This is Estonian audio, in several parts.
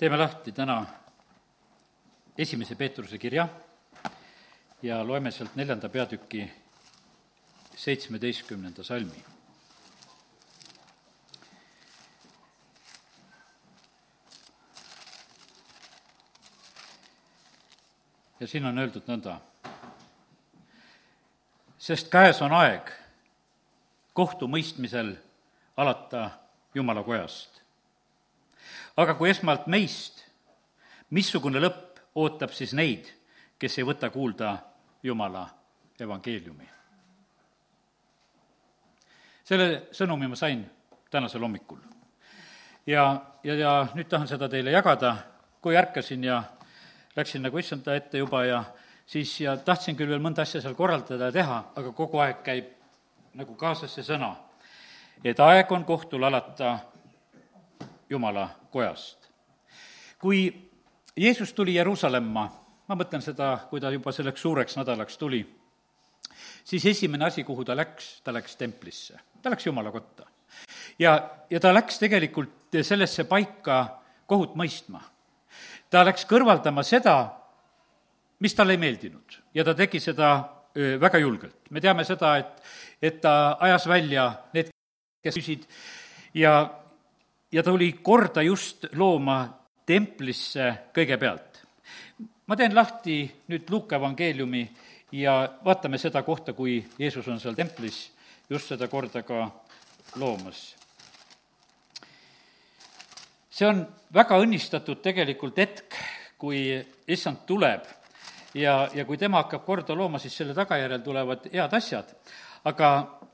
teeme lahti täna esimese Peetruse kirja ja loeme sealt neljanda peatüki seitsmeteistkümnenda salmi. ja siin on öeldud nõnda. sest käes on aeg kohtumõistmisel alata Jumala kojast. Aga kui esmalt meist, missugune lõpp ootab siis neid, kes ei võta kuulda Jumala evangeeliumi? selle sõnumi ma sain tänasel hommikul. ja, ja, ja nüüd tahan seda teile jagada, kui ärkasin ja läksin nagu issanda ette juba ja siis, ja tahtsin küll veel mõnda asja seal korraldada ja teha, aga kogu aeg käib nagu kaasas see sõna, et aeg on kohtul alata Jumala kojast. kui Jeesus tuli Jeruusalemma, ma mõtlen seda, kui ta juba selleks suureks nädalaks tuli, siis esimene asi, kuhu ta läks, ta läks templisse, ta läks Jumala kotta. ja, ja ta läks tegelikult sellesse paika kohut mõistma ta läks kõrvaldama seda, mis talle ei meeldinud ja ta tegi seda väga julgelt. me teame seda, et, et ta ajas välja need, kes küsisid ja, ja tuli korda just looma templisse kõigepealt. ma teen lahti nüüd Luuka evangeeliumi ja vaatame seda kohta, kui Jeesus on seal templis just seda korda ka loomas see on väga õnnistatud tegelikult hetk, kui issand tuleb ja, ja kui tema hakkab korda looma, siis selle tagajärjel tulevad head asjad. aga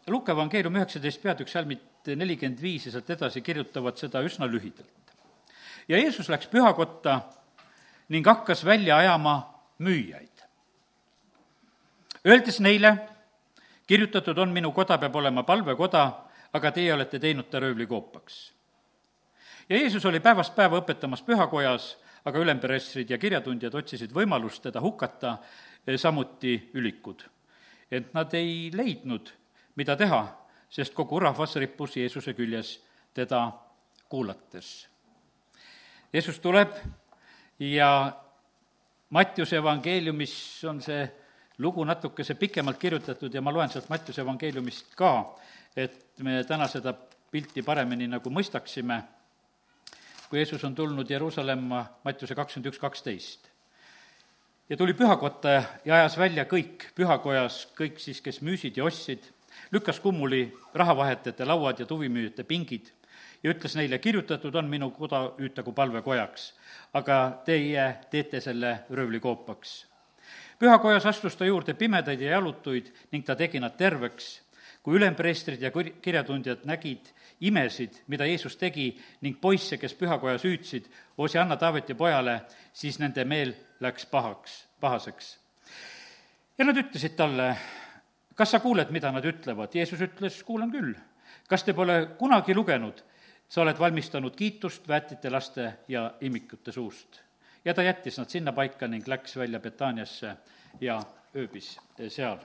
Luka evangeelium üheksateist peatükk, salmid nelikümmend viis ja sealt edasi kirjutavad seda üsna lühidalt. ja Jeesus läks pühakotta ning hakkas välja ajama müüjaid. Öeldes neile, kirjutatud on, minu koda peab olema palvekoda, aga teie olete teinud ta röövlikoopaks ja Jeesus oli päevast päeva õpetamas pühakojas, aga ülempreestrid ja kirjatundjad otsisid võimalust teda hukata, eh, samuti ülikud. ent nad ei leidnud, mida teha, sest kogu rahvas rippus Jeesuse küljes teda kuulates. Jeesus tuleb ja Mattiuse evangeeliumis on see lugu natukese pikemalt kirjutatud ja ma loen sealt Mattiuse evangeeliumist ka, et me täna seda pilti paremini nagu mõistaksime kui Jeesus on tulnud Jeruusalemma, Mattiuse kakskümmend üks, kaksteist. ja tuli pühakotta ja ajas välja kõik pühakojas, kõik siis, kes müüsid ja ostsid, lükkas kummuli rahavahetajate lauad ja tuvimüüjate pingid ja ütles neile, kirjutatud on minu koda hüütagu palvekojaks, aga teie teete selle röövlikoopaks. pühakojas astus ta juurde pimedaid ja jalutuid ning ta tegi nad terveks kui ülempreestrid ja kirjatundjad nägid imesid, mida Jeesus tegi, ning poisse, kes pühakojas hüüdsid Osianna Taaveti pojale, siis nende meel läks pahaks, pahaseks. ja nad ütlesid talle, kas sa kuuled, mida nad ütlevad? Jeesus ütles, kuulan küll. kas te pole kunagi lugenud, sa oled valmistanud kiitust väetite laste ja imikute suust? ja ta jättis nad sinnapaika ning läks välja Betaaniasse ja ööbis seal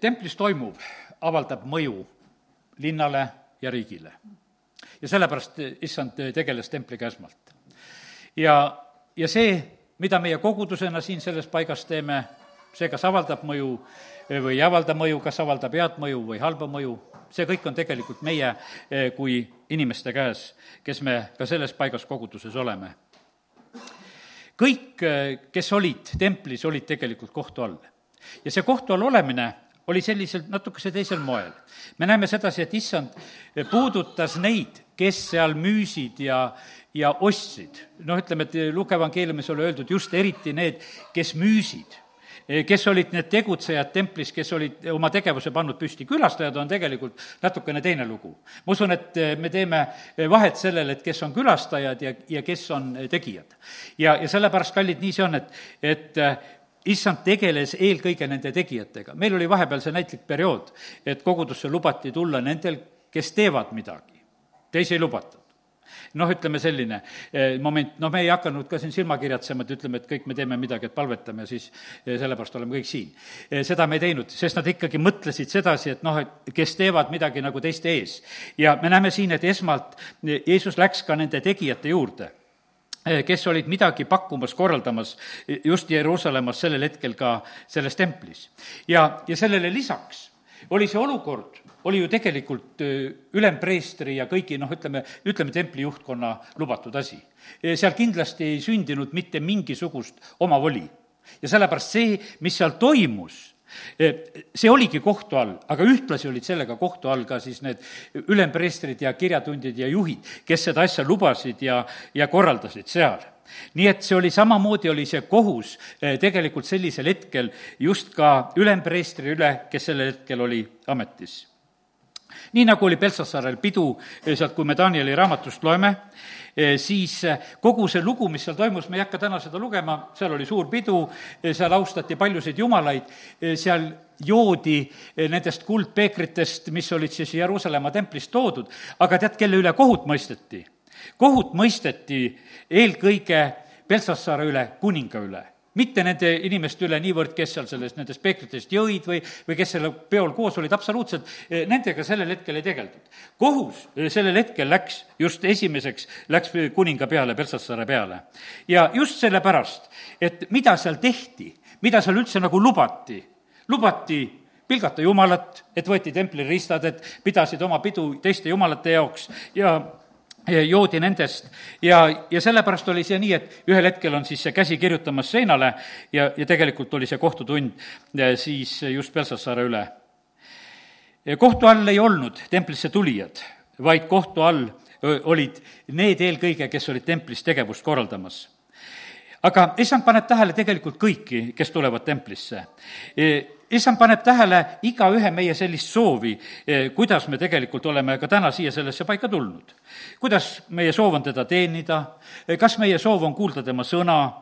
templis toimuv avaldab mõju linnale ja riigile. ja sellepärast issand tegeles templiga esmalt. ja, ja see, mida meie kogudusena siin selles paigas teeme, see kas avaldab mõju või ei avalda mõju, kas avaldab head mõju või halba mõju, see kõik on tegelikult meie kui inimeste käes, kes me ka selles paigas koguduses oleme. kõik, kes olid templis, olid tegelikult kohtu all. ja see kohtu all olemine oli sellisel natukese teisel moel. me näeme sedasi, et issand puudutas neid, kes seal müüsid ja, ja ostsid. noh, ütleme, et Luke evangeeliumis oli öeldud just eriti need, kes müüsid kes olid need tegutsejad templis, kes olid oma tegevuse pannud püsti. külastajad on tegelikult natukene teine lugu. ma usun, et me teeme vahet sellele, et kes on külastajad ja, ja kes on tegijad. ja, ja sellepärast, kallid, nii see on, et, et issand tegeles eelkõige nende tegijatega. meil oli vahepeal see näitlik periood, et kogudusse lubati tulla nendel, kes teevad midagi, teisi ei lubatud. Noh, ütleme selline eh, moment, noh, me ei hakanud ka siin silma kirjatsema, et ütleme, et kõik me teeme midagi, et palvetame ja siis eh, sellepärast oleme kõik siin. Eh, seda me ei teinud, sest nad ikkagi mõtlesid sedasi, et noh, et kes teevad midagi nagu teiste ees. ja me näeme siin, et esmalt Jeesus läks ka nende tegijate juurde kes olid midagi pakkumas, korraldamas just Jeruusalemmas sellel hetkel ka selles templis. ja, ja sellele lisaks oli see olukord, oli ju tegelikult ülempreestri ja kõigi noh, ütleme, ütleme templi juhtkonna lubatud asi. seal kindlasti ei sündinud mitte mingisugust omavoli. ja sellepärast see, mis seal toimus, see oligi kohtu all, aga ühtlasi olid sellega kohtu all ka siis need ülempreestrid ja kirjatundjad ja juhid, kes seda asja lubasid ja, ja korraldasid seal nii et see oli samamoodi, oli see kohus tegelikult sellisel hetkel just ka ülempreestri üle, kes sellel hetkel oli ametis nii nagu oli Peltsasaarel pidu, eh, sealt kui me Danieli raamatust loeme, eh, siis eh, kogu see lugu, mis seal toimus, me ei hakka täna seda lugema, seal oli suur pidu, seal austati paljusid jumalaid, seal joodi nendest kuldpeekritest, mis olid siis Jeruusalemma templist toodud, aga tead, kelle üle kohut mõisteti? kohut mõisteti eelkõige Peltsasaare üle, kuninga üle mitte nende inimeste üle niivõrd, kes seal sellest, nendest peekritest jõid või, või kes selle peol koos olid, absoluutselt eh, nendega sellel hetkel ei tegeldud. kohus eh, sellel hetkel läks, just esimeseks läks kuninga peale, Peltsassaare peale. ja just sellepärast, et mida seal tehti, mida seal üldse nagu lubati, lubati pilgata Jumalat, et võeti templiristad, et pidasid oma pidu teiste jumalate jaoks ja joodi nendest. Ja, ja sellepärast oli see nii, et ühel hetkel on siis see käsi kirjutamas seinale ja, ja tegelikult oli see kohtutund siis just Pelsassaare üle. kohtu all ei olnud templisse tulijad, vaid kohtu all olid need eelkõige, kes olid templis tegevust korraldamas. Aga issand paneb tähele tegelikult kõiki, kes tulevad templisse issand paneb tähele igaühe meie sellist soovi, eh, kuidas me tegelikult oleme ka täna siia sellesse paika tulnud. kuidas meie soov on teda teenida, eh, kas meie soov on kuulda tema sõna,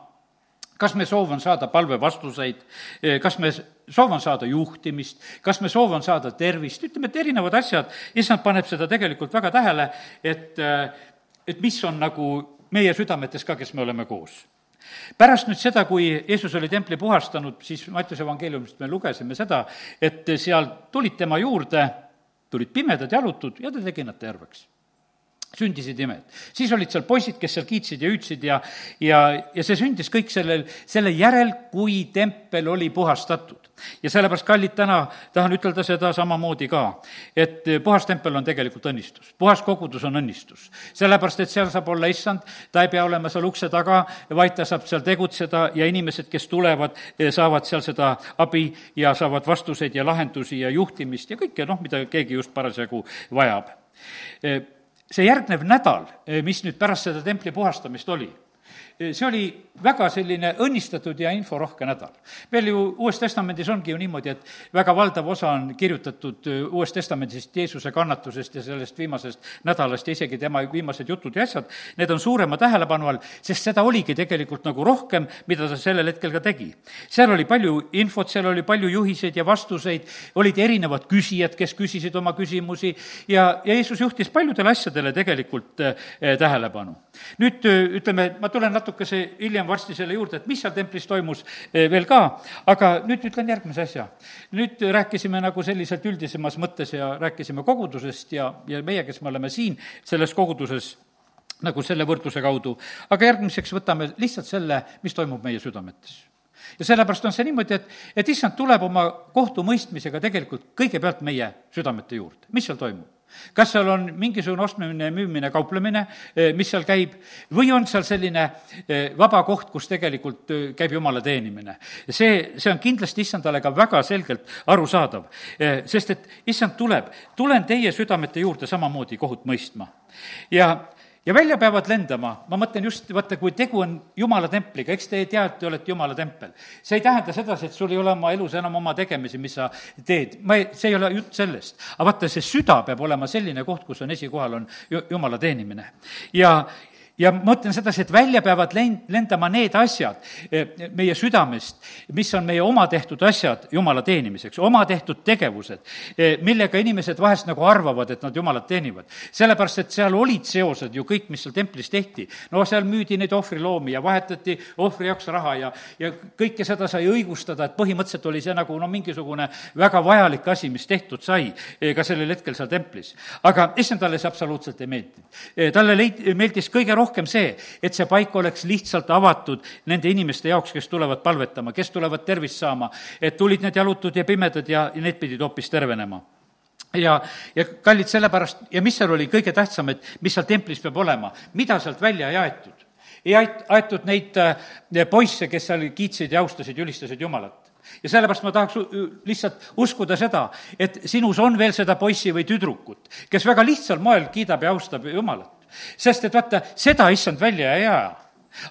kas me soov on saada palvevastuseid, eh, kas me soov on saada juhtimist, kas me soov on saada tervist, ütleme, et erinevad asjad, issand paneb seda tegelikult väga tähele, et, et mis on nagu meie südametes ka, kes me oleme koos pärast nüüd seda, kui Jeesus oli templi puhastanud, siis Mattiuse evangeeliumist me lugesime seda, et seal tulid tema juurde, tulid pimedad jalutud ja ta tegi nad terveks sündisid imed. siis olid seal poisid, kes seal kiitsid ja hüüdsid ja, ja, ja see sündis kõik sellel, selle järel, kui tempel oli puhastatud. ja sellepärast, kallid, täna tahan ütelda seda samamoodi ka, et puhas tempel on tegelikult õnnistus, puhas kogudus on õnnistus. sellepärast, et seal saab olla issand, ta ei pea olema seal ukse taga, vaid ta saab seal tegutseda ja inimesed, kes tulevad, saavad seal seda abi ja saavad vastuseid ja lahendusi ja juhtimist ja kõike, noh, mida keegi just parasjagu vajab see järgnev nädal, mis nüüd pärast seda templi puhastamist oli, see oli väga selline õnnistatud ja inforohke nädal. meil ju Uues Testamendis ongi ju niimoodi, et väga valdav osa on kirjutatud äh, Uues Testamendist Jeesuse kannatusest ja sellest viimasest nädalast ja isegi tema viimased jutud ja asjad, need on suurema tähelepanu all, sest seda oligi tegelikult nagu rohkem, mida ta sellel hetkel ka tegi. seal oli palju infot, seal oli palju juhiseid ja vastuseid, olid erinevad küsijad, kes küsisid oma küsimusi ja, ja Jeesus juhtis paljudele asjadele tegelikult äh, tähelepanu. Nüüd ütleme, ma tulen natukese hiljem varsti selle juurde, et mis seal templis toimus eh, veel ka, aga nüüd ütlen järgmise asja. nüüd rääkisime nagu selliselt üldisemas mõttes ja rääkisime kogudusest ja, ja meie, kes me oleme siin selles koguduses, nagu selle võrdluse kaudu, aga järgmiseks võtame lihtsalt selle, mis toimub meie südametes ja sellepärast on see niimoodi, et, et issand tuleb oma kohtumõistmisega tegelikult kõigepealt meie südamete juurde. mis seal toimub? Kas seal on mingisugune ostmine, müümine, kauplemine, eh, mis seal käib, või on seal selline eh, vaba koht, kus tegelikult eh, käib jumala teenimine. see, see on kindlasti issandale ka väga selgelt arusaadav, sest et issand tuleb, tulen teie südamete juurde samamoodi kohut mõistma. ja ja välja peavad lendama, ma mõtlen just, vaata, kui tegu on Jumala templiga, eks te tea, et te olete Jumala tempel. see ei tähenda sedasi, et sul ei ole oma elus enam oma tegemisi, mis sa teed, ma ei, see ei ole jutt sellest. aga vaata, see süda peab olema selline koht, kus on esikohal, on Jumala teenimine. ja, ja ma mõtlen sedasi, et välja peavad len-, lendama need asjad eh, meie südamest, mis on meie oma tehtud asjad Jumala teenimiseks, oma tehtud tegevused, eh, millega inimesed vahest nagu arvavad, et nad Jumalat teenivad. sellepärast, et seal olid seosed ju kõik, mis seal templis tehti. no seal müüdi neid ohvriloomi ja vahetati ohvri jaoks raha ja, ja kõike seda sai õigustada, et põhimõtteliselt oli see nagu no mingisugune väga vajalik asi, mis tehtud sai eh, ka sellel hetkel seal templis. aga issand talle see absoluutselt ei meeldinud. talle leid-, meeldis kõige rohkem rohkem see, et see paik oleks lihtsalt avatud nende inimeste jaoks, kes tulevad palvetama, kes tulevad tervist saama, et tulid need jalutud ja pimedad ja need pidid hoopis tervenema. Ja, ja kallid sellepärast, ja mis seal oli kõige tähtsam, et mis seal templis peab olema, mida sealt välja ei aetud? ei ait-, aetud neid äh, poisse, kes seal kiitsid ja austasid, ülistasid Jumalat. Ja sellepärast ma tahaks lihtsalt uskuda seda, et sinus on veel seda poissi või tüdrukut, kes väga lihtsal moel kiidab ja austab Jumalat sest et vaata, seda issand välja ei aja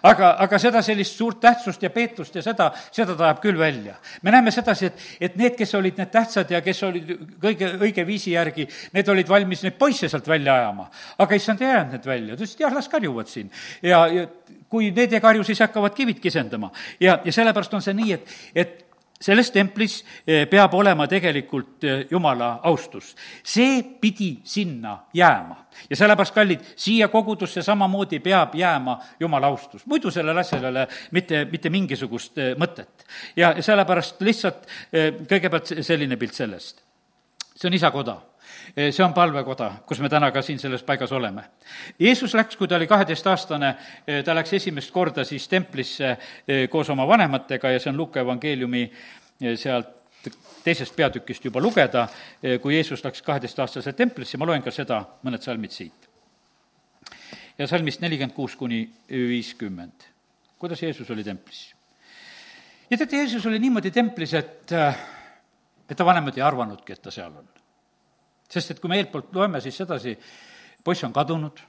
aga, aga seda sellist suurt tähtsust ja peetlust ja seda, seda ta ajab küll välja. me näeme sedasi, et, et need, kes olid need tähtsad ja kes olid kõige õige viisi järgi, need olid valmis neid poisse sealt välja ajama. aga issand ei ajanud need välja, ta ütles, et jah, las karjuvad siin. ja, ja kui need ei karju, siis hakkavad kivid kisendama. ja, ja sellepärast on see nii, et, et selles templis eh, peab olema tegelikult eh, Jumala austus. see pidi sinna jääma. ja sellepärast, kallid, siia kogudusse samamoodi peab jääma Jumala austus. muidu sellel asjal ei ole mitte, mitte mingisugust eh, mõtet. ja sellepärast lihtsalt kõigepealt selline pilt sellest. see on isa koda see on palvekoda, kus me täna ka siin selles paigas oleme. Jeesus läks, kui ta oli kaheteistaastane, eh, ta läks esimest korda siis templisse eh, koos oma vanematega ja see on Luka evangeeliumi sealt teisest peatükist juba lugeda, kui Jeesus läks kaheteistaastaselt templisse, ma loen ka seda, mõned salmid siit. ja salmist nelikümmend kuus kuni viiskümmend. kuidas Jeesus oli templis? ja teate, Jeesus oli niimoodi templis, et, et ta vanemad ei arvanudki, et ta seal on sest et kui me eelpoolt loeme, siis sedasi, poiss on kadunud,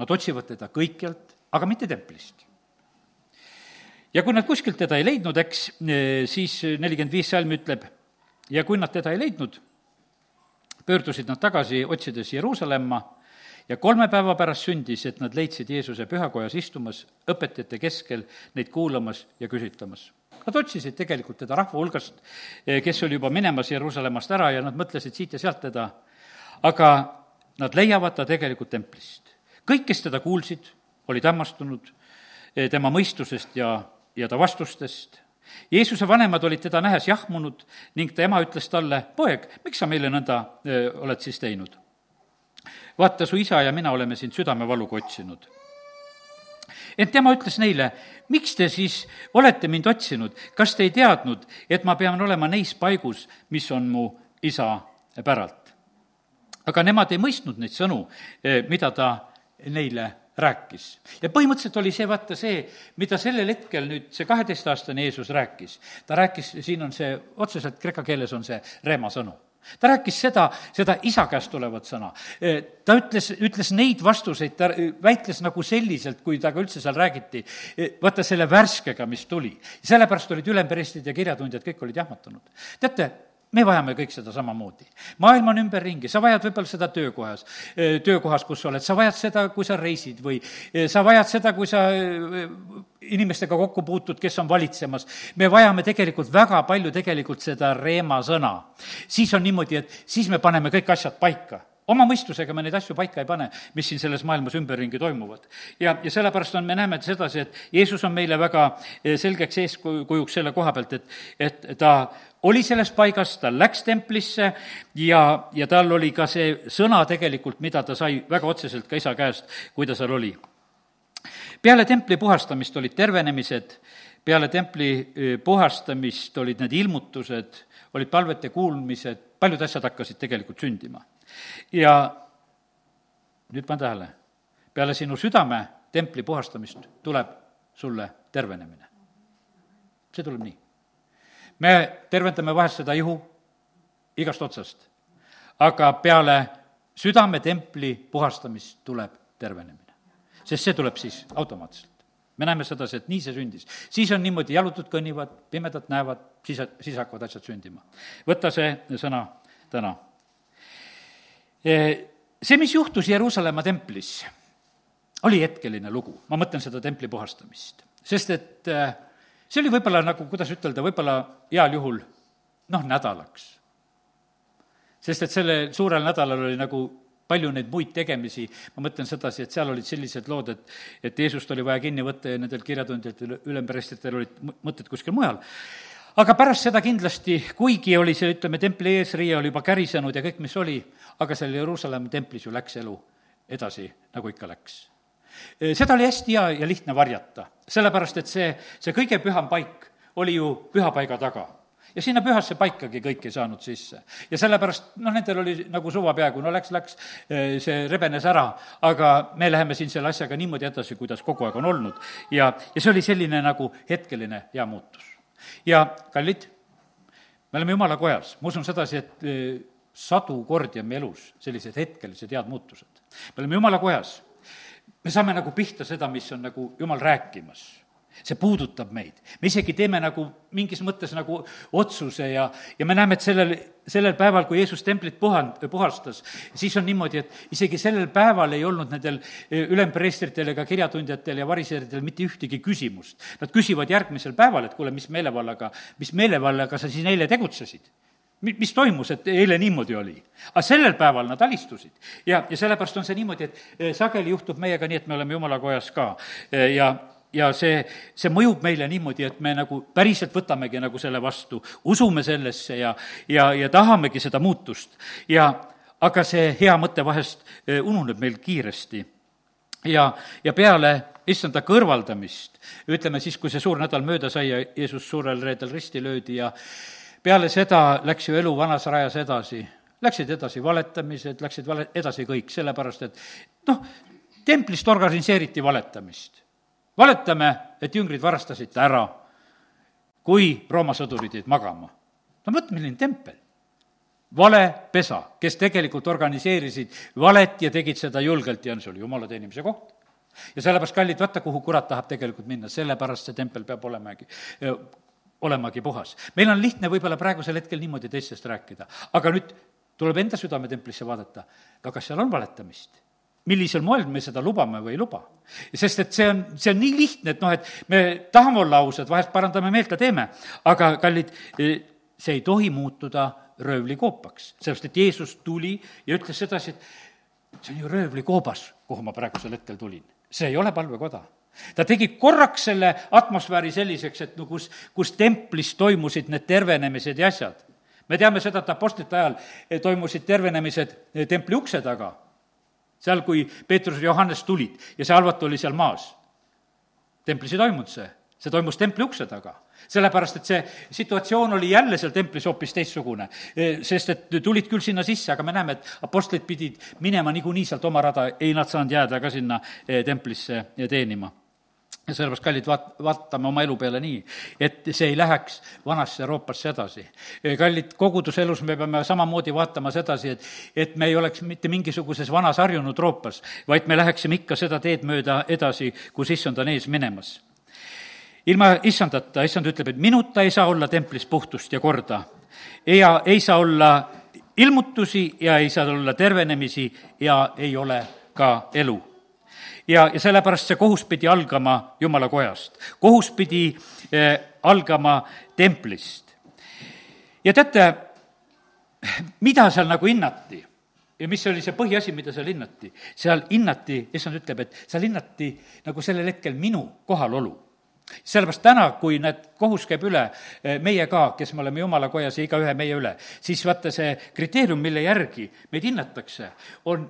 nad otsivad teda kõikjalt, aga mitte templist. ja kui nad kuskilt teda ei leidnud, eks, siis nelikümmend viis salm ütleb, ja kui nad teda ei leidnud, pöördusid nad tagasi, otsides Jeruusalemma, ja kolme päeva pärast sündis, et nad leidsid Jeesuse pühakojas istumas, õpetajate keskel, neid kuulamas ja küsitlemas Nad otsisid tegelikult teda rahva hulgast, kes oli juba minemas Jeruusalemmast ära ja nad mõtlesid siit ja sealt teda aga nad leiavad ta tegelikult templist. kõik, kes teda kuulsid, olid hämmastunud eh, tema mõistusest ja, ja ta vastustest. Jeesuse vanemad olid teda nähes jahmunud ning ta ema ütles talle, poeg, miks sa meile nõnda öö, eh, oled siis teinud? vaata, su isa ja mina oleme sind südamevaluga otsinud. ent tema ütles neile, miks te siis olete mind otsinud, kas te ei teadnud, et ma pean olema neis paigus, mis on mu isa päralt? Aga nemad ei mõistnud neid sõnu, eh, mida ta neile rääkis. ja põhimõtteliselt oli see, vaata see, mida sellel hetkel nüüd see kaheteistaastane Jeesus rääkis. ta rääkis, siin on see, otseselt kreeka keeles on see reema sõnu ta rääkis seda, seda isa käest tulevat sõna. Eh, ta ütles, ütles neid vastuseid, ta väitles nagu selliselt, kui temaga üldse seal räägiti, eh, vaata selle värskega, mis tuli. sellepärast olid ülemprestid ja kirjatundjad, kõik olid jahmatunud. teate, me vajame kõik seda samamoodi. maailm on ümberringi, sa vajad võib-olla seda töökohas, töökohas, kus sa oled, sa vajad seda, kui sa reisid või sa vajad seda, kui sa inimestega kokku puutud, kes on valitsemas. me vajame tegelikult väga palju tegelikult seda reema sõna. siis on niimoodi, et siis me paneme kõik asjad paika oma mõistusega me neid asju paika ei pane, mis siin selles maailmas ümberringi toimuvad. ja, ja sellepärast on, me näeme sedasi, et Jeesus on meile väga selgeks eeskujuks selle koha pealt, et, et ta oli selles paigas, ta läks templisse ja, ja tal oli ka see sõna tegelikult, mida ta sai väga otseselt ka isa käest, kui ta seal oli. peale templi puhastamist olid tervenemised, peale templi puhastamist olid need ilmutused, olid palvete kuulmised, paljud asjad hakkasid tegelikult sündima. ja nüüd pane tähele, peale sinu südame templi puhastamist tuleb sulle tervenemine. see tuleb nii me tervendame vahest seda ihu igast otsast, aga peale südametempli puhastamist tuleb tervenemine. sest see tuleb siis automaatselt. me näeme sedasi, et nii see sündis. siis on niimoodi, jalutud kõnnivad, pimedad näevad, siis, siis hakkavad asjad sündima. võta see sõna täna. see, mis juhtus Jeruusalemma templis, oli hetkeline lugu, ma mõtlen seda templi puhastamist, sest et äh, see oli võib-olla nagu, kuidas ütelda, võib-olla heal juhul noh, nädalaks. sest et sellel suurel nädalal oli nagu palju neid muid tegemisi, ma mõtlen sedasi, et seal olid sellised lood, et et Jeesust oli vaja kinni võtta ja nendel kirjatundjatel, ülempreestritel olid mõtted kuskil mujal. aga pärast seda kindlasti, kuigi oli see, ütleme, templi eesriie oli juba kärisenud ja kõik, mis oli, aga seal Jeruusalemma templis ju läks elu edasi, nagu ikka läks. Seda oli hästi hea ja lihtne varjata, sellepärast et see, see kõige püham paik oli ju pühapaiga taga ja sinna pühasse paikagi kõik ei saanud sisse. ja sellepärast, noh, nendel oli nagu suva peaaegu, no läks, läks, see rebenes ära, aga me läheme siin selle asjaga niimoodi edasi, kuidas kogu aeg on olnud. ja, ja see oli selline nagu hetkeline hea muutus. ja kallid, me oleme jumala kojas, ma usun sedasi, et sadu kordi on meie elus sellised hetkelised head muutused. me oleme jumala kojas, me saame nagu pihta seda, mis on nagu jumal rääkimas see puudutab meid. me isegi teeme nagu mingis mõttes nagu otsuse ja, ja me näeme, et sellel, sellel päeval, kui Jeesus templit puhan-, puhastas, siis on niimoodi, et isegi sellel päeval ei olnud nendel eh, ülempreestritel ega kirjatundjatel ja variseeritel mitte ühtegi küsimust. Nad küsivad järgmisel päeval, et kuule, mis meelevallaga, mis meelevallaga sa siin eile tegutsesid mis toimus, et eile niimoodi oli? aga sellel päeval nad alistusid ja, ja sellepärast on see niimoodi, et eh, sageli juhtub meiega nii, et me oleme jumala kojas ka eh, ja ja see, see mõjub meile niimoodi, et me nagu päriselt võtamegi nagu selle vastu, usume sellesse ja, ja, ja tahamegi seda muutust. ja aga see hea mõte vahest e, ununeb meil kiiresti. ja, ja peale issanda kõrvaldamist, ütleme siis, kui see suur nädal mööda sai ja Jeesus suurel reedel risti löödi ja peale seda läks ju elu vanas rajas edasi, läksid edasi valetamised, läksid vale-, edasi kõik, sellepärast et noh, templist organiseeriti valetamist valetame, et jüngrid varastasid ta ära, kui Rooma sõdurid jäid magama. no vot, milline tempel. valepesa, kes tegelikult organiseerisid valet ja tegid seda julgelt ja see oli jumala teenimise koht. ja sellepärast, kallid, vaata, kuhu kurat tahab tegelikult minna, sellepärast see tempel peab olemagi olemagi puhas. meil on lihtne võib-olla praegusel hetkel niimoodi teistest rääkida, aga nüüd tuleb enda südametemplisse vaadata, aga kas seal on valetamist millisel moel me seda lubame või ei luba. sest et see on, see on nii lihtne, et noh, et me tahame olla ausad, vahest parandame meelt ja teeme, aga kallid, see ei tohi muutuda röövlikoopaks, sellepärast et Jeesus tuli ja ütles sedasi, et see on ju röövlikoobas, kuhu ma praegusel hetkel tulin. see ei ole palvekoda ta tegi korraks selle atmosfääri selliseks, et no kus, kus templis toimusid need tervenemised ja asjad. me teame seda, et apostlite ajal toimusid tervenemised templi ukse taga seal, kui Peetrus ja Johannes tulid ja see halvat oli seal maas. templis ei toimunud see, see toimus templi ukse taga. sellepärast, et see situatsioon oli jälle seal templis hoopis teistsugune. sest et tulid küll sinna sisse, aga me näeme, et apostlid pidid minema niikuinii sealt oma rada, ei nad saanud jääda ka sinna eh, templisse teenima ja sellepärast, kallid, vaat-, vaatame oma elu peale nii, et see ei läheks vanasse Euroopasse edasi. kallid, koguduselus me peame samamoodi vaatama sedasi, et, et me ei oleks mitte mingisuguses vanas harjunud Euroopas, vaid me läheksime ikka seda teed mööda edasi, kus issand on ees minemas. ilma issandata, issand ütleb, et minuta ei saa olla templis puhtust ja korda ja ei saa olla ilmutusi ja ei saa olla tervenemisi ja ei ole ka elu ja, ja sellepärast see kohus pidi algama Jumala kojast. kohus pidi äh, algama templist. ja teate, mida seal nagu hinnati ja mis oli see põhiasi, mida seal hinnati? seal hinnati, issand ütleb, et seal hinnati nagu sellel hetkel minu kohalolu sellepärast täna, kui need kohus käib üle, eh, meie ka, kes me oleme jumala kojas ja igaühe meie üle, siis vaata see kriteerium, mille järgi meid hinnatakse, on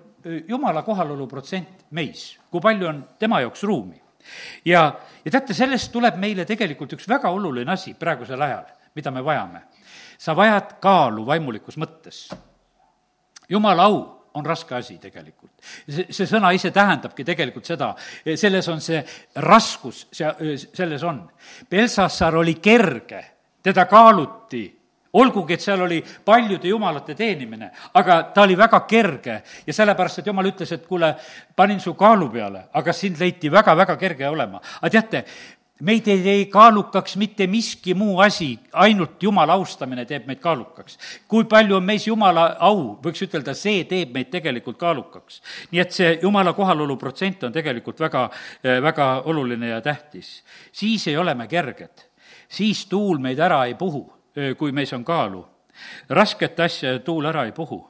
jumala kohalolu protsent meis, kui palju on tema jaoks ruumi. ja, ja teate, sellest tuleb meile tegelikult üks väga oluline asi praegusel ajal, mida me vajame. sa vajad kaalu vaimulikus mõttes. jumala au on raske asi tegelikult. see, see sõna ise tähendabki tegelikult seda, selles on see raskus, see, selles on. Belsassar oli kerge, teda kaaluti olgugi, et seal oli paljude jumalate teenimine, aga ta oli väga kerge ja sellepärast, et jumal ütles, et kuule, panin su kaalu peale, aga sind leiti väga-väga kerge olema. aga teate, meid ei tee kaalukaks mitte miski muu asi, ainult Jumala austamine teeb meid kaalukaks. kui palju on meis Jumala au, võiks ütelda, see teeb meid tegelikult kaalukaks. nii et see Jumala kohalolu protsent on tegelikult väga, väga oluline ja tähtis. siis ei ole me kerged. siis tuul meid ära ei puhu, kui meis on kaalu. rasket asja tuul ära ei puhu.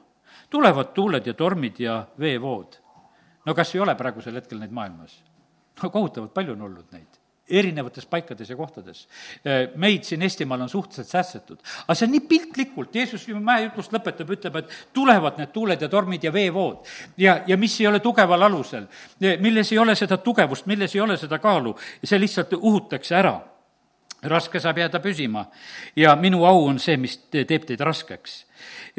tulevad tuuled ja tormid ja veevood. no kas ei ole praegusel hetkel neid maailmas? no kohutavalt palju on olnud neid erinevates paikades ja kohtades. meid siin Eestimaal on suhteliselt säästetud. aga see on nii piltlikult, Jeesus ju mäejutlust lõpetab, ütleb, et tulevad need tuuled ja tormid ja veevood. ja, ja mis ei ole tugeval alusel, milles ei ole seda tugevust, milles ei ole seda kaalu, see lihtsalt uhutakse ära raske saab jääda püsima ja minu au on see, mis teeb teid raskeks.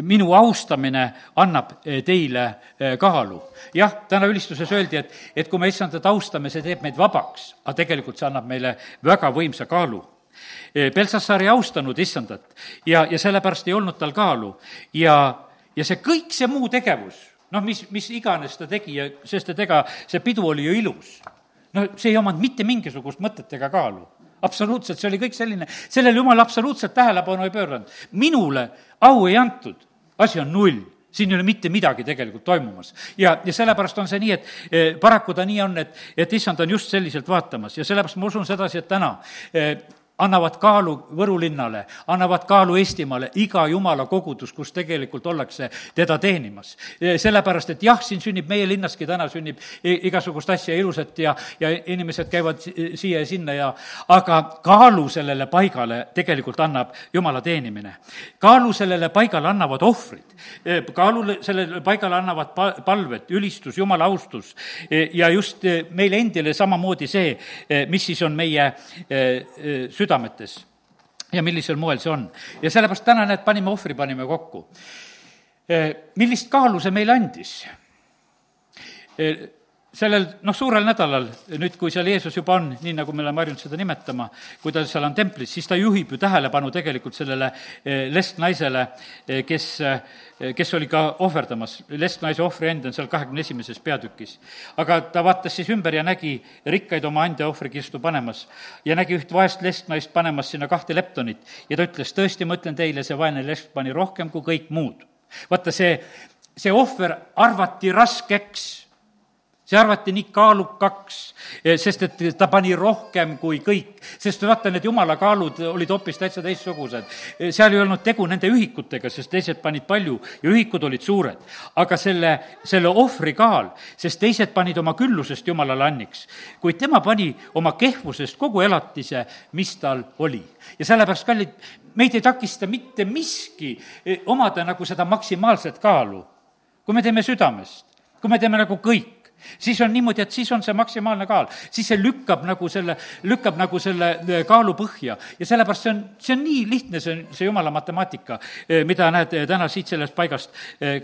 minu austamine annab eh, teile eh, kaalu. jah, täna ülistuses öeldi, et, et kui me issandat austame, see teeb meid vabaks, aga tegelikult see annab meile väga võimsa kaalu. Eh, Belsassar ei austanud issandat ja, ja sellepärast ei olnud tal kaalu ja, ja see kõik see muu tegevus, noh, mis, mis iganes ta tegi ja sest et ega see pidu oli ju ilus. no see ei omanud mitte mingisugust mõtet ega kaalu absoluutselt, see oli kõik selline, sellele jumal absoluutselt tähelepanu ei pööranud. minule au ei antud, asi on null siin ei ole mitte midagi tegelikult toimumas. ja, ja sellepärast on see nii, et eh, paraku ta nii on, et, et issand on just selliselt vaatamas ja sellepärast ma usun sedasi, et täna eh, annavad kaalu Võru linnale, annavad kaalu Eestimaale iga jumala kogudus, kus tegelikult ollakse teda teenimas. sellepärast, et jah, siin sünnib, meie linnaski täna sünnib igasugust asja ilusat ja, ja inimesed käivad siia ja sinna ja aga kaalu sellele paigale tegelikult annab jumala teenimine. kaalu sellele paigale annavad ohvrid, kaalu sellele paigale annavad pa-, palved, ülistus, jumala austus ja just meile endile samamoodi see, mis siis on meie süda südametes ja millisel moel see on. ja sellepärast täna, näed, panime ohvri, panime kokku. Eh, millist kaalu see meile andis? Eh, sellel noh, suurel nädalal, nüüd kui seal Jeesus juba on, nii nagu me oleme harjunud seda nimetama, kui ta seal on templis, siis ta juhib ju tähelepanu tegelikult sellele eh, lesknaisele, kes kes oli ka ohverdamas, lesknaise ohvri end on seal kahekümne esimeses peatükis. aga ta vaatas siis ümber ja nägi rikkaid oma ande ohvrikistu panemas ja nägi üht vaest lesknaist panemas sinna kahte leptonit ja ta ütles, tõesti, ma ütlen teile, see vaene lesk pani rohkem kui kõik muud. vaata, see, see ohver arvati raskeks see arvati nii kaalukaks, eh, sest et ta pani rohkem kui kõik. sest vaata, need jumala kaalud olid hoopis täitsa teistsugused. Eh, seal ei olnud tegu nende ühikutega, sest teised panid palju ja ühikud olid suured. aga selle, selle ohvri kaal, sest teised panid oma küllusest jumalale anniks, kuid tema pani oma kehvusest kogu elatise, mis tal oli. ja sellepärast, kallid, meid ei takista mitte miski eh, omada nagu seda maksimaalset kaalu. kui me teeme südamest, kui me teeme nagu kõik, siis on niimoodi, et siis on see maksimaalne kaal, siis see lükkab nagu selle, lükkab nagu selle äh, kaalu põhja ja sellepärast see on, see on nii lihtne, see on, see jumala matemaatika, äh, mida näed äh, täna siit sellest paigast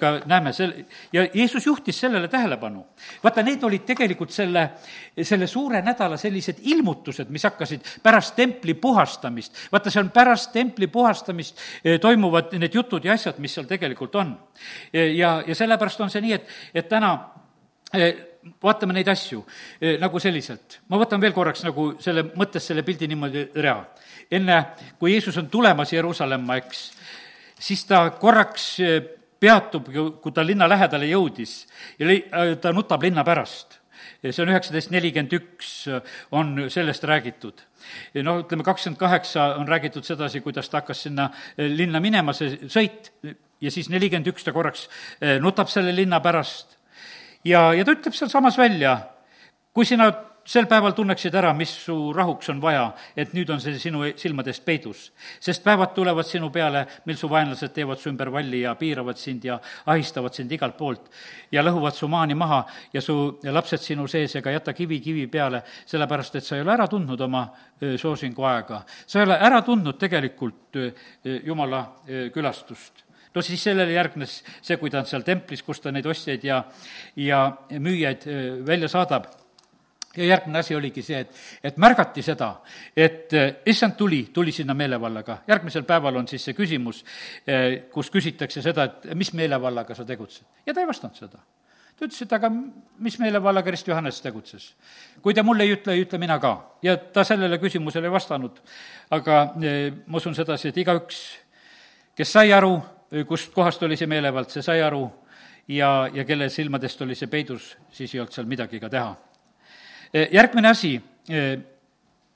ka näeme, sel-, ja Jeesus juhtis sellele tähelepanu. vaata, need olid tegelikult selle, selle suure nädala sellised ilmutused, mis hakkasid pärast templi puhastamist. vaata, see on pärast templi puhastamist toimuvad need jutud ja asjad, mis seal tegelikult on. ja, ja sellepärast on see nii, et, et täna vaatame neid asju eh, nagu selliselt. ma võtan veel korraks nagu selle, mõttes selle pildi niimoodi rea. enne, kui Jeesus on tulemas Jeruusalemma, eks, siis ta korraks eh, peatub, kui ta linna lähedale jõudis ja ta nutab linna pärast. see on üheksateist nelikümmend üks, on sellest räägitud noh, ütleme kakskümmend kaheksa on räägitud sedasi, kuidas ta hakkas sinna linna minema, see sõit, ja siis nelikümmend üks ta korraks nutab selle linna pärast ja, ja ta ütleb sealsamas välja, kui sina sel päeval tunneksid ära, mis su rahuks on vaja, et nüüd on see sinu silmadest peidus. sest päevad tulevad sinu peale, mil su vaenlased teevad su ümber valli ja piiravad sind ja ahistavad sind igalt poolt ja lõhuvad su maani maha ja su lapsed sinu sees ega jäta kivi kivi peale, sellepärast et sa ei ole ära tundnud oma soosingu aega. sa ei ole ära tundnud tegelikult Jumala külastust no siis sellele järgnes see, kui ta on seal templis, kus ta neid ostjaid ja, ja müüjaid välja saadab ja järgmine asi oligi see, et, et märgati seda, et issand tuli, tuli sinna meelevallaga. järgmisel päeval on siis see küsimus, kus küsitakse seda, et mis meelevallaga sa tegutsed. ja ta ei vastanud seda ta ütles, et aga mis meile valla Krist Johannes tegutses? kui te mulle ei ütle, ei ütle mina ka. ja ta sellele küsimusele ei vastanud. aga ma usun sedasi, et igaüks, kes sai aru, kust kohast oli see meelevald, see sai aru ja, ja kelle silmadest oli see peidus, siis ei olnud seal midagi ka teha. E, järgmine asi, e,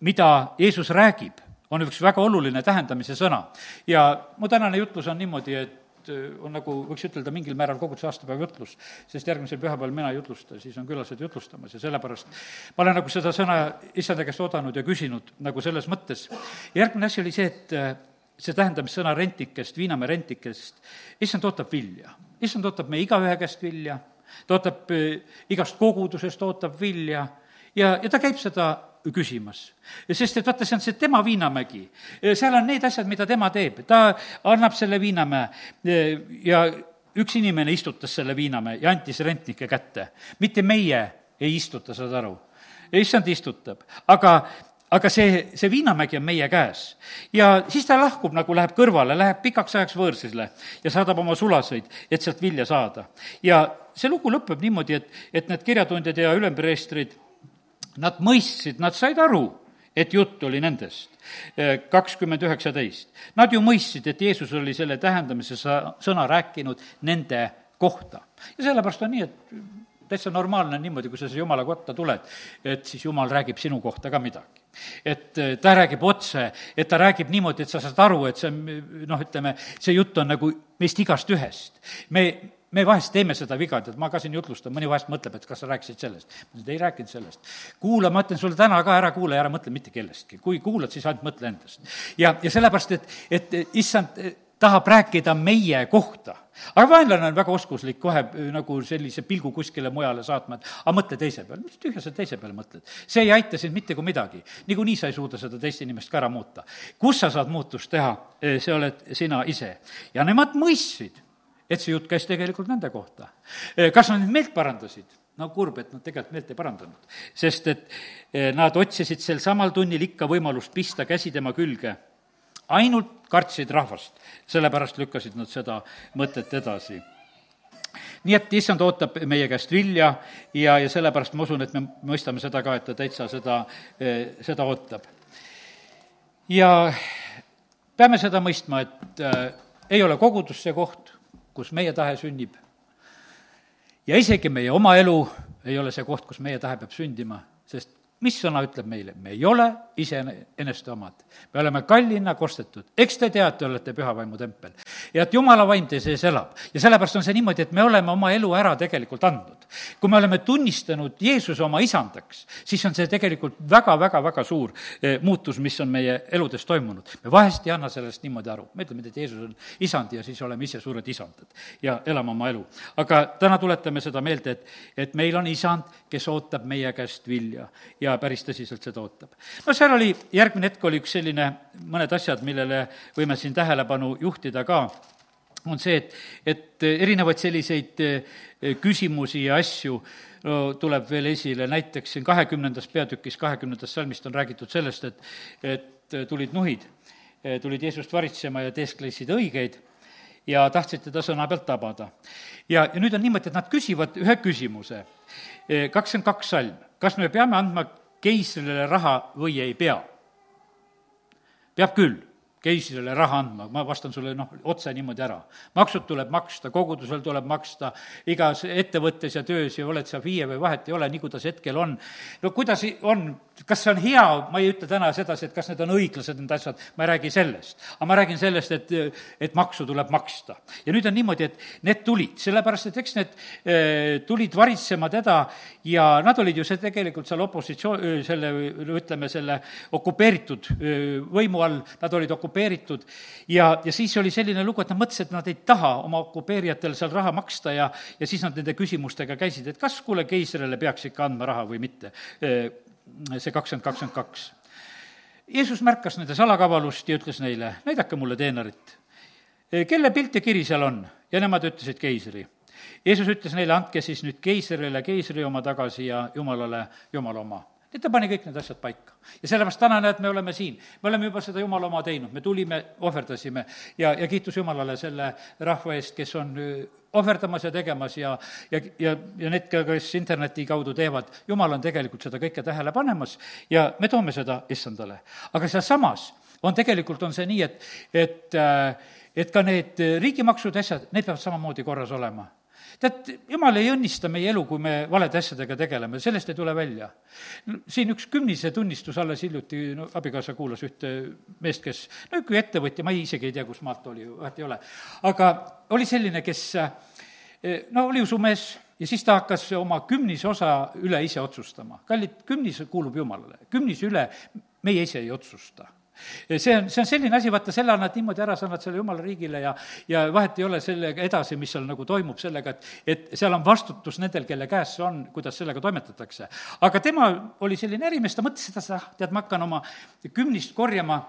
mida Jeesus räägib, on üks väga oluline tähendamise sõna. ja mu tänane jutlus on niimoodi, et e, on nagu, võiks ütelda, mingil määral koguduse aastapäeva jutlus, sest järgmisel pühapäeval mina ei jutlusta, siis on külalised jutlustamas ja sellepärast ma olen nagu seda sõna issanda käest oodanud ja küsinud nagu selles mõttes. järgmine asi oli see, et see tähendamissõna rentikest, Viinamäe rentikest, issand ootab vilja. issand ootab meie igaühe käest vilja, ta ootab eh, igast kogudusest, ootab vilja ja, ja ta käib seda küsimas. sest et vaata, see on see tema Viinamägi. seal on need asjad, mida tema teeb, ta annab selle Viinamäe eh, ja üks inimene istutas selle Viinamäe ja antis rentnike kätte. mitte meie ei istuta, saad aru issand istutab, aga aga see, see Viinamägi on meie käes. ja siis ta lahkub, nagu läheb kõrvale, läheb pikaks ajaks võõrsile ja saadab oma sulaseid, et sealt vilja saada. ja see lugu lõpeb niimoodi, et, et need kirjatundjad ja ülempreestrid, nad mõistsid, nad said aru, et jutt oli nendest. kakskümmend üheksateist. Nad ju mõistsid, et Jeesus oli selle tähendamise sa-, sõna rääkinud nende kohta. ja sellepärast on nii, et täitsa normaalne on niimoodi, kui sa siia Jumala kotta tuled, et siis Jumal räägib sinu kohta ka midagi et ta räägib otse, et ta räägib niimoodi, et sa saad aru, et see on noh, ütleme, see jutt on nagu meist igast ühest. me, me vahest teeme seda viga, tead, ma ka siin jutlustan, mõni vahest mõtleb, et kas sa rääkisid sellest. ma ütlen, ei rääkinud sellest. kuula, ma ütlen sulle täna ka, ära kuula ja ära mõtle mitte kellestki. kui kuulad, siis ainult mõtle endast. ja, ja sellepärast, et, et issand tahab rääkida meie kohta. aga vaenlane on väga oskuslik kohe äh, nagu sellise pilgu kuskile mujale saatma, et aga mõtle teise peale, mis tühja sa teise peale mõtled. see ei aita sind mitte kui midagi. niikuinii sa ei suuda seda teist inimest ka ära muuta. kus sa saad muutust teha, äh, see oled sina ise. ja nemad mõistsid, et see jutt käis tegelikult nende kohta. Äh, kas nad nüüd meelt parandasid? no kurb, et nad tegelikult meelt ei parandanud, sest et nad otsisid sel samal tunnil ikka võimalust pista käsi tema külge ainult kartsid rahvast, sellepärast lükkasid nad seda mõtet edasi nii et issand ootab meie käest vilja ja, ja sellepärast ma usun, et me mõistame seda ka, et ta täitsa seda, eh, seda ootab. ja peame seda mõistma, et äh, ei ole kogudus see koht, kus meie tahe sünnib. ja isegi meie oma elu ei ole see koht, kus meie tahe peab sündima, sest mis sõna ütleb meile? me ei ole iseeneste omad. me oleme kallina kostetud. eks te tea, et te olete püha vaimu tempel. ja et jumala vaim teie sees elab. ja sellepärast on see niimoodi, et me oleme oma elu ära tegelikult andnud. kui me oleme tunnistanud Jeesuse oma isandaks, siis on see tegelikult väga, väga, väga suur eh, muutus, mis on meie eludes toimunud. me vahest ei anna sellest niimoodi aru. me ütleme, et Jeesus on isand ja siis oleme ise suured isandad ja elame oma elu. aga täna tuletame seda meelde, et, et meil on isand, kes ootab meie käest vilja ja ja päris tõsiselt seda ootab. no seal oli, järgmine hetk oli üks selline, mõned asjad, millele võime siin tähelepanu juhtida ka, on see, et, et erinevaid selliseid eh, küsimusi ja asju no, tuleb veel esile, näiteks siin kahekümnendas peatükis, kahekümnendast salmist on räägitud sellest, et, et tulid nuhid, tulid Jeesust varitsema ja teesklesid õigeid ja tahtsid teda sõna pealt tabada. ja, ja nüüd on niimoodi, et nad küsivad ühe küsimuse, kakskümmend kaks salm, kas me peame andma keisrile raha või ei pea? peab küll keisrile raha andma, ma vastan sulle noh, otse niimoodi ära. maksud tuleb maksta, kogudusel tuleb maksta, igas ettevõttes ja töös ja oled sa FIE või vahet ei ole, nii kuidas hetkel on. no kuidas on, kas see on hea, ma ei ütle täna sedasi, et kas need on õiglased, need asjad, ma ei räägi sellest. aga ma räägin sellest, et, et maksu tuleb maksta. ja nüüd on niimoodi, et need tulid, sellepärast et eks need e, tulid varitsema teda ja nad olid ju see tegelikult seal opositsioon, selle, ütleme, selle okupeeritud võimu all, nad olid okupeeritud okupeeritud ja, ja siis oli selline lugu, et nad mõtlesid, et nad ei taha oma okupeerijatel seal raha maksta ja, ja siis nad nende küsimustega käisid, et kas, kuule, keisrile peaks ikka andma raha või mitte. see kakskümmend, kakskümmend kaks. Jeesus märkas nende salakavalust ja ütles neile, näidake mulle teenerit. kelle pilt ja kiri seal on? ja nemad ütlesid keisri. Jeesus ütles neile, andke siis nüüd keisrile keisri oma tagasi ja jumalale jumala oma et ta pani kõik need asjad paika. ja sellepärast täna näed, me oleme siin, me oleme juba seda Jumala oma teinud, me tulime, ohverdasime ja, ja kiitus Jumalale selle rahva eest, kes on ohverdamas ja tegemas ja, ja, ja, ja need kes interneti kaudu teevad, Jumal on tegelikult seda kõike tähele panemas ja me toome seda issandale. aga sealsamas on tegelikult, on see nii, et, et, et ka need riigimaksud, asjad, need peavad samamoodi korras olema tead, jumal ei õnnista meie elu, kui me valede asjadega tegeleme, sellest ei tule välja. siin üks kümnise tunnistus alles hiljuti, no abikaasa kuulas ühte meest, kes, no üks ettevõtja, ma ei, isegi ei tea, kus maalt oli, vahet ei ole, aga oli selline, kes no oli usumees ja siis ta hakkas oma kümnise osa üle ise otsustama. kallid, kümnis kuulub Jumalale, kümnise üle meie ise ei otsusta see on, see on selline asi, vaata, selle annad niimoodi ära, sa annad selle jumala riigile ja, ja vahet ei ole sellega edasi, mis seal nagu toimub sellega, et, et seal on vastutus nendel, kelle käes see on, kuidas sellega toimetatakse. aga tema oli selline ärimees, ta mõtles seda, tead, ma hakkan oma kümnist korjama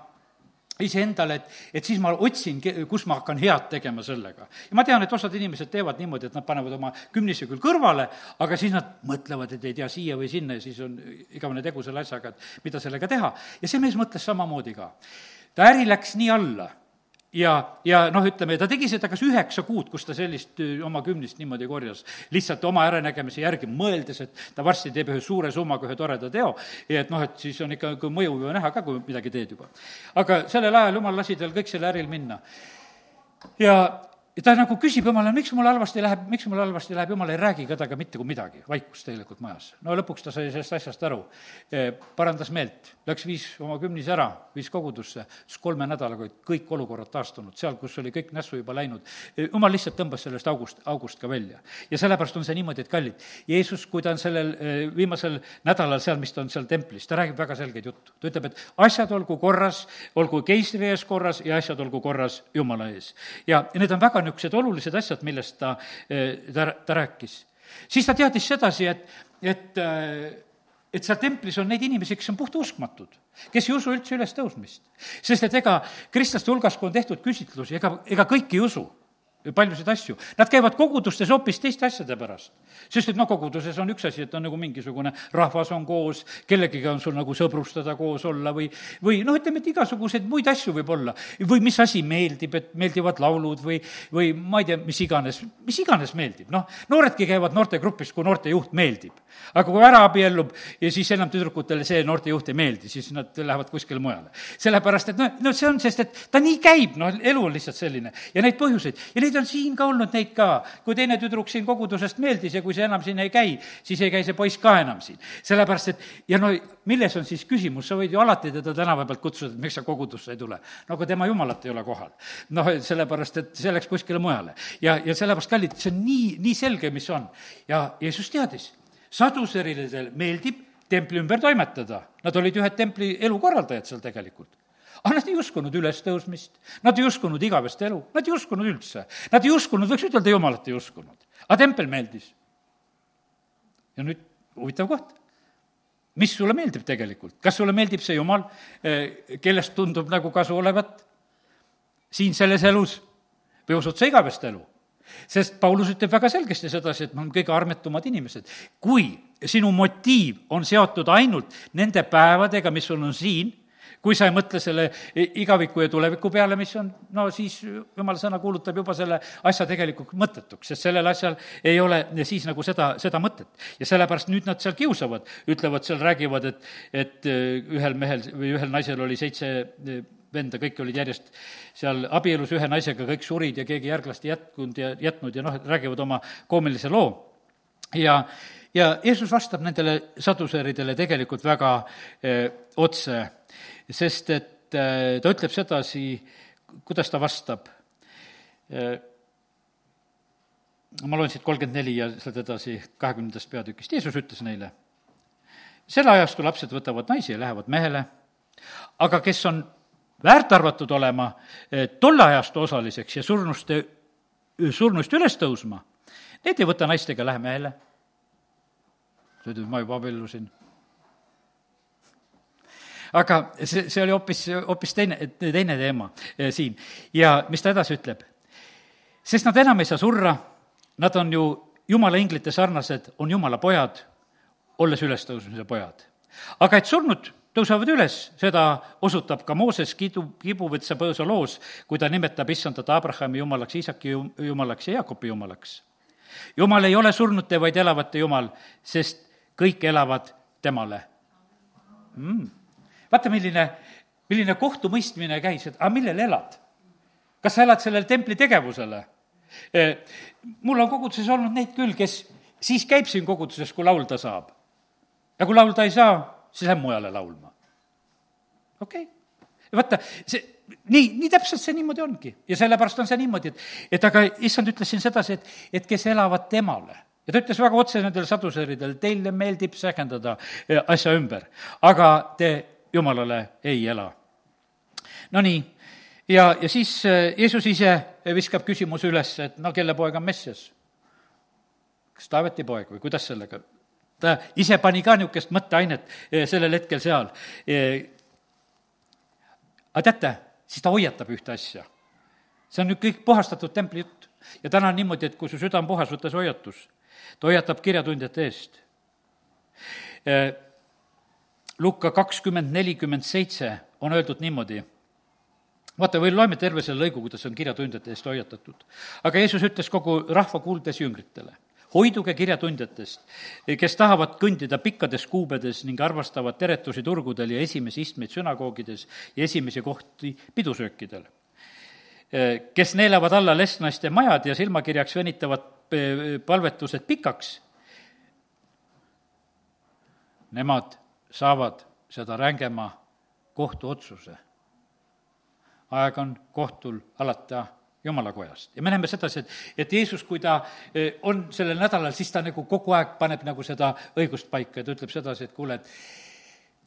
iseendale, et, et siis ma otsin, kus ma hakkan head tegema sellega. ja ma tean, et osad inimesed teevad niimoodi, et nad panevad oma kümnise küll kõrvale, aga siis nad mõtlevad, et ei tea, siia või sinna ja siis on igavene tegu selle asjaga, et mida sellega teha. ja see mees mõtles samamoodi ka. ta äri läks nii alla ja, ja noh, ütleme, ta tegi seda kas üheksa kuud, kus ta sellist oma kümnist niimoodi korjas, lihtsalt oma äranägemise järgi, mõeldes, et ta varsti teeb ühe suure summaga ühe toreda teo, et noh, et siis on ikka kui mõju ju näha ka, kui midagi teed juba. aga sellel ajal jumal lasi tal kõik selle äril minna. ja, ta nagu küsib Jumala, miks mul halvasti läheb, miks mul halvasti läheb, Jumal ei räägi ka temaga mitte kui midagi, vaikus tegelikult majas. no lõpuks ta sai sellest asjast aru, eh, parandas meelt, läks, viis oma kümnise ära, viis kogudusse, siis kolme nädalaga olid kõik olukorrad taastunud, seal, kus oli kõik nässu juba läinud. Jumal lihtsalt tõmbas sellest august, august ka välja. ja sellepärast on see niimoodi, et kallid, Jeesus, kui ta on sellel eh, viimasel nädalal seal, mis ta on seal templis, ta räägib väga selgeid juttu. ta ütleb, et asjad olgu korras, olgu keisri ees korras ja asjad olgu korras Jumala ees. ja, ja need on väga niisugused olulised asjad, millest ta, eh, ta, ta rääkis. siis ta teadis sedasi, et, et eh, et seal templis on neid inimesi, kes on puhtauskmatud, kes ei usu üldse ülestõusmist. sest et ega kristlaste hulgas, kui on tehtud küsitlusi, ega, ega kõik ei usu paljusid asju. Nad käivad kogudustes hoopis teiste asjade pärast. sest et noh, koguduses on üks asi, et on nagu mingisugune rahvas on koos, kellegiga on sul nagu sõbrustada, koos olla või, või noh, ütleme, et igasuguseid muid asju võib olla. või mis asi meeldib, et meeldivad laulud või, või ma ei tea, mis iganes, mis iganes meeldib, noh, nooredki käivad noortegrupis, kui noortejuht meeldib. aga kui ära abiellub ja siis enam tüdrukutele see noortejuht ei meeldi, siis nad lähevad kuskile mujale. sellepärast, et noh, no see on, sest et ta nii käib, noh, elu on lihtsalt selline ja neid põhjuseid ja neid neid on siin ka olnud, neid ka. kui teine tüdruk siin kogudusest meeldis ja kui see enam siin ei käi, siis ei käi see poiss ka enam siin. sellepärast, et ja no milles on siis küsimus, sa võid ju alati teda tänava pealt kutsuda, et miks sa kogudusse ei tule. no aga tema jumalat ei ole kohal. noh, sellepärast, et see läks kuskile mujale. ja, ja sellepärast, kallid, see on nii, nii selge, mis on. ja Jeesus teadis, saduseridel meeldib templi ümber toimetada. Nad olid ühed templi elukorraldajad seal tegelikult aga nad ei uskunud ülestõusmist, nad ei uskunud igavest elu, nad ei uskunud üldse. Nad ei uskunud, võiks ütelda, jumalat ei uskunud. aga tempel meeldis. ja nüüd huvitav koht. mis sulle meeldib tegelikult? kas sulle meeldib see jumal, eh, kellest tundub nagu kasu olevat siin selles elus või usud sa igavest elu? sest Paulus ütleb väga selgesti sedasi, et me oleme kõige armetumad inimesed. kui sinu motiiv on seotud ainult nende päevadega, mis sul on siin, kui sa ei mõtle selle igaviku ja tuleviku peale, mis on, no siis jumala sõna kuulutab juba selle asja tegelikult mõttetuks, sest sellel asjal ei ole siis nagu seda, seda mõtet. ja sellepärast nüüd nad seal kiusavad, ütlevad seal, räägivad, et, et äh, ühel mehel või ühel naisel oli seitse äh, venda, kõik olid järjest seal abielus ühe naisega, kõik surid ja keegi järglast ei jätkunud ja jätnud ja noh, räägivad oma koomilise loo. ja, ja Jeesus vastab nendele saduseeridele tegelikult väga äh, otse sest et äh, ta ütleb sedasi, kuidas ta vastab. Äh, ma loen siit kolmkümmend neli ja sealt edasi kahekümnendast peatükist, Jeesus ütles neile, selle ajastu lapsed võtavad naisi ja lähevad mehele, aga kes on väärt arvatud olema äh, tolle ajastu osaliseks ja surnuste, surnuist üles tõusma, need ei võta naistega, lähe mehele. ta ütleb, ma juba abiellusin aga see, see oli hoopis, hoopis teine, teine teema eh, siin. ja mis ta edasi ütleb? sest nad enam ei saa surra, nad on ju jumala inglite sarnased, on jumala pojad, olles ülestõusmise pojad. aga et surnud tõusevad üles, seda osutab ka Mooses kidu, kibuvõtsa põõsa loos, kui ta nimetab issandat Abrahami jumalaks, Iisaki jumalaks ja Jaakobi jumalaks. jumal ei ole surnute, vaid elavate jumal, sest kõik elavad temale mm.. Vaata, milline, milline kohtumõistmine käis, et aga millel elad? kas sa elad sellele templi tegevusele? Eh, mul on koguduses olnud neid küll, kes siis käib siin koguduses, kui laulda saab. ja kui laulda ei saa, siis läheb mujale laulma. okei okay., vaata, see, nii, nii täpselt see niimoodi ongi ja sellepärast on see niimoodi, et, et aga issand ütles siin sedasi, et, et kes elavad temale ja ta ütles väga otse nendele saduseeridele, teile meeldib sägendada eh, asja ümber, aga te jumalale ei ela. Nonii, ja, ja siis eh, Jeesus ise viskab küsimuse üles, et no kelle poeg on Messias? kas Taaveti poeg või kuidas sellega? ta ise pani ka niisugust mõtteainet eh, sellel hetkel seal. aga teate, siis ta hoiatab ühte asja. see on nüüd kõik puhastatud templi jutt. ja täna on niimoodi, et kui su süda on puhas, võta see hoiatus ta hoiatab kirjatundjate eest. Lukka kakskümmend nelikümmend seitse on öeldud niimoodi, vaata, või loeme terve selle lõigu, kuidas on kirjatundjate eest hoiatatud. aga Jeesus ütles kogu rahva kuuldes jüngritele, hoiduge kirjatundjatest, kes tahavad kõndida pikkades kuubedes ning armastavad teretusi turgudel ja esimesi istmeid sünagoogides ja esimesi kohti pidusöökidel. Kes neelavad alla lesnaiste majad ja silmakirjaks venitavad palvetused pikaks, nemad saavad seda rängema kohtuotsuse. aeg on kohtul alata jumalakojast ja me näeme sedasi, et, et Jeesus, kui ta e, on sellel nädalal, siis ta nagu kogu aeg paneb nagu seda õigust paika ja ta ütleb sedasi, et kuule, et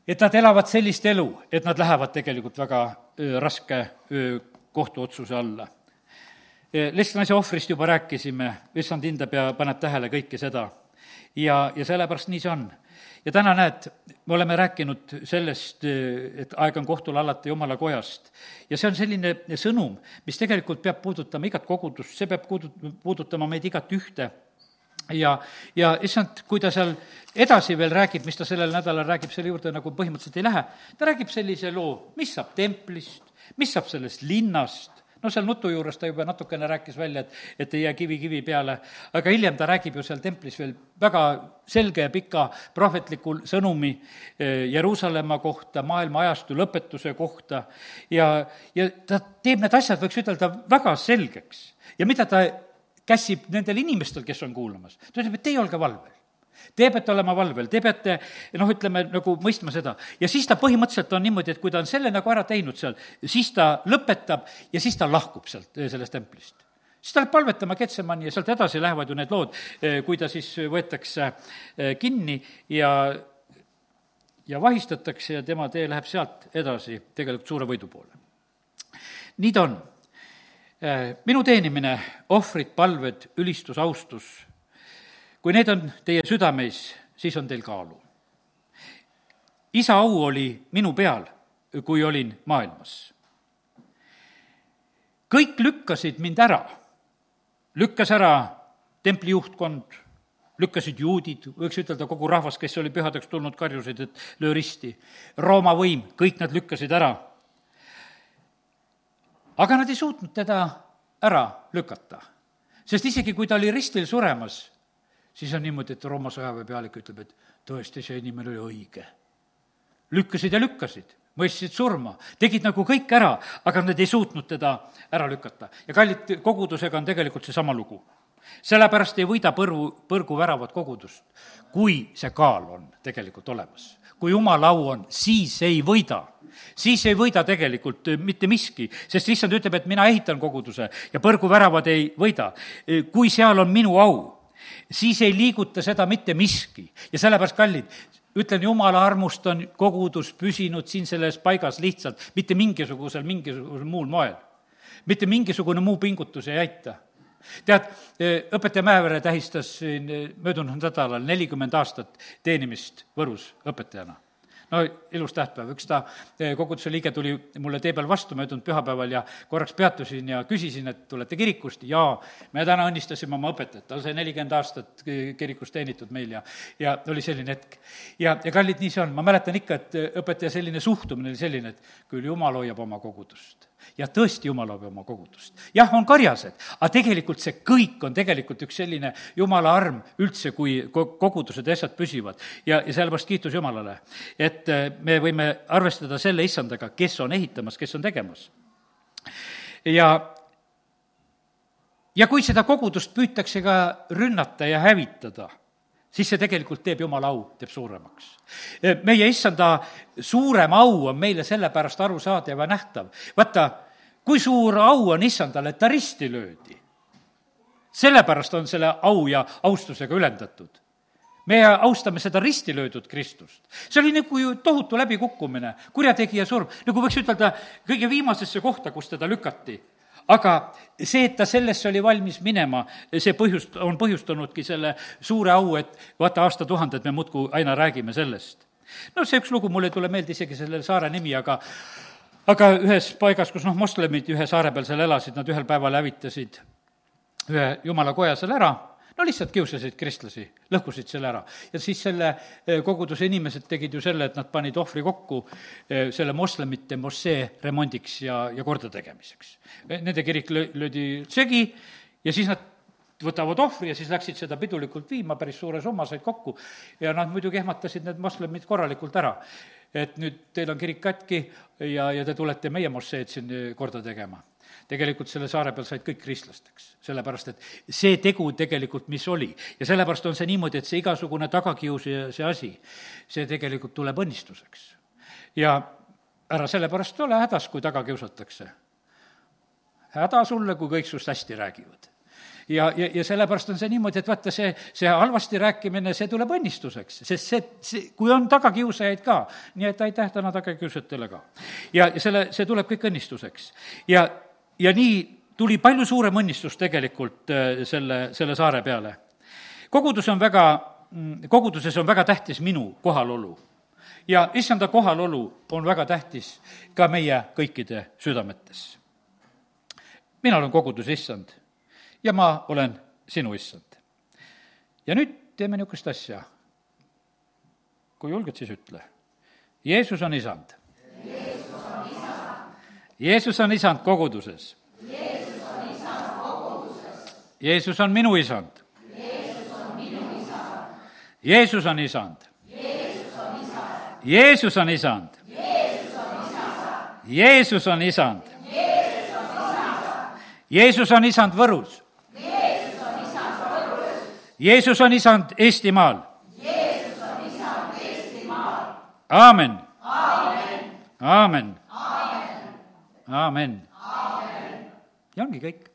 et nad elavad sellist elu, et nad lähevad tegelikult väga öö, raske öö, kohtuotsuse alla Lestnaise ohvrist juba rääkisime, issand hindab ja paneb tähele kõike seda. ja, ja sellepärast nii see on. Ja täna näed, me oleme rääkinud sellest, et aeg on kohtul alati Jumala kojast. ja see on selline sõnum, mis tegelikult peab puudutama igat kogudust, see peab puudut-, puudutama meid igat ühte. Ja, ja issand, kui ta seal edasi veel räägib, mis ta sellel nädalal räägib, selle juurde nagu põhimõtteliselt ei lähe, ta räägib sellise loo, mis saab templist, mis saab sellest linnast, no seal nutu juures ta juba natukene rääkis välja, et, et ei jää kivi kivi peale, aga hiljem ta räägib ju seal templis veel väga selge ja pika prohvetliku sõnumi eh, Jeruusalemma kohta, maailma ajastu lõpetuse kohta. Ja, ja ta teeb need asjad, võiks ütelda, väga selgeks. ja mida ta käsib nendel inimestel, kes on kuulamas, ta ütleb, et teie olge valvel Te peate olema valvel, te peate noh, ütleme nagu mõistma seda. ja siis ta põhimõtteliselt on niimoodi, et kui ta on selle nagu ära teinud seal, siis ta lõpetab ja siis ta lahkub sealt, eh, sellest templist. siis ta läheb palvetama Getsemani ja sealt edasi lähevad ju need lood, eh, kui ta siis võetakse eh, kinni ja ja vahistatakse ja tema tee läheb sealt edasi tegelikult suure võidu poole. nii ta on. minu teenimine, ohvrid, palved, ülistus, austus kui need on teie südameis, siis on teil kaalu. isa au oli minu peal, kui olin maailmas. kõik lükkasid mind ära, lükkas ära templi juhtkond, lükkasid juudid, võiks ütelda kogu rahvas, kes oli pühadeks tulnud, karjusid, et löö risti. Rooma võim, kõik nad lükkasid ära. aga nad ei suutnud teda ära lükata, sest isegi kui ta oli ristil suremas, siis on niimoodi, et Rooma sõjaväepealik ütleb, et tõesti, see inimene oli õige. lükkasid ja lükkasid, mõistsid surma, tegid nagu kõik ära, aga nad ei suutnud teda ära lükata. ja kallid, kogudusega on tegelikult seesama lugu. sellepärast ei võida põrgu, põrguväravat kogudust, kui see kaal on tegelikult olemas. kui jumala au on, siis ei võida siis ei võida tegelikult mitte miski, sest issand ütleb, et mina ehitan koguduse ja põrguväravad ei võida. kui seal on minu au, siis ei liiguta seda mitte miski ja sellepärast, kallid, ütlen, jumala armust on kogudus püsinud siin selles paigas lihtsalt, mitte mingisugusel, mingisugusel muul moel. mitte mingisugune muu pingutus ei aita. tead, õpetaja Mäevere tähistas siin möödunud nädalal nelikümmend aastat teenimist Võrus õpetajana no ilus tähtpäev, üks ta eh, koguduse liige tuli mulle tee peal vastu möödunud pühapäeval ja korraks peatusin ja küsisin, et tulete kirikust, jaa. me täna õnnistasime oma õpetajat, tal sai nelikümmend aastat kirikus teenitud meil ja, ja oli selline hetk. ja, ja kallid, nii see on, ma mäletan ikka, et õpetaja selline suhtumine oli selline, et küll jumal hoiab oma kogudust ja tõesti, Jumal loob oma kogudust. jah, on karjased, aga tegelikult see kõik on tegelikult üks selline Jumala arm üldse, kui kogudused ja asjad püsivad. ja, ja sellepärast kiitus Jumalale, et äh, me võime arvestada selle issandaga, kes on ehitamas, kes on tegemas. ja ja kui seda kogudust püütakse ka rünnata ja hävitada siis see tegelikult teeb jumala au, teeb suuremaks. meie issanda suurem au on meile sellepärast arusaadav ja nähtav. vaata, kui suur au on issandale, et ta risti löödi. sellepärast on selle au ja austusega ülendatud me austame seda risti löödud Kristust. see oli nagu ju tohutu läbikukkumine, kurjategija surm, nagu võiks ütelda kõige viimasesse kohta, kus teda lükati aga see, et ta sellesse oli valmis minema, see põhjust, on põhjustanudki selle suure au, et vaata, aastatuhanded me muudkui aina räägime sellest. no see üks lugu, mul ei tule meelde isegi selle saare nimi, aga aga ühes paigas, kus noh, moslemid ühe saare peal seal elasid, nad ühel päeval hävitasid ühe jumala koja seal ära no lihtsalt kiusasid kristlasi, lõhkusid selle ära. ja siis selle eh, koguduse inimesed tegid ju selle, et nad panid ohvri kokku eh, selle moslemite mošee remondiks ja, ja kordategemiseks. Eh, nende kirik löödi segi ja siis nad võtavad ohvri ja siis läksid seda pidulikult viima, päris suure summa said kokku ja nad muidugi ehmatasid need moslemid korralikult ära. et nüüd teil on kirik katki ja, ja te tulete meie mošeed siin korda tegema tegelikult selle saare peal said kõik kristlasteks, sellepärast et see tegu tegelikult, mis oli. ja sellepärast on see niimoodi, et see igasugune tagakius ja see asi, see tegelikult tuleb õnnistuseks. ja ära sellepärast ole hädas, kui taga kiusatakse. häda sulle, kui kõik sinust hästi räägivad ja, ja, ja sellepärast on see niimoodi, et vaata, see, see halvasti rääkimine, see tuleb õnnistuseks, sest see, see, kui on tagakiusajaid ka, nii et aitäh täna tagakiusajatele ka. ja selle, see tuleb kõik õnnistuseks. ja ja nii tuli palju suurem õnnistus tegelikult äh, selle, selle saare peale. kogudus on väga, mm, koguduses on väga tähtis minu kohalolu. ja issanda kohalolu on väga tähtis ka meie kõikide südametes. mina olen koguduse issand ja ma olen sinu issand. ja nüüd teeme niisugust asja. kui julged, siis ütle. Jeesus on isand Jeesus on isand koguduses. Jeesus on minu isand. Jeesus on isand. Jeesus on isand. Jeesus on isand. Jeesus on isand. Võrus. Jeesus on isand Eestimaal. Aamen aamen. Aamen. ja ongi kõik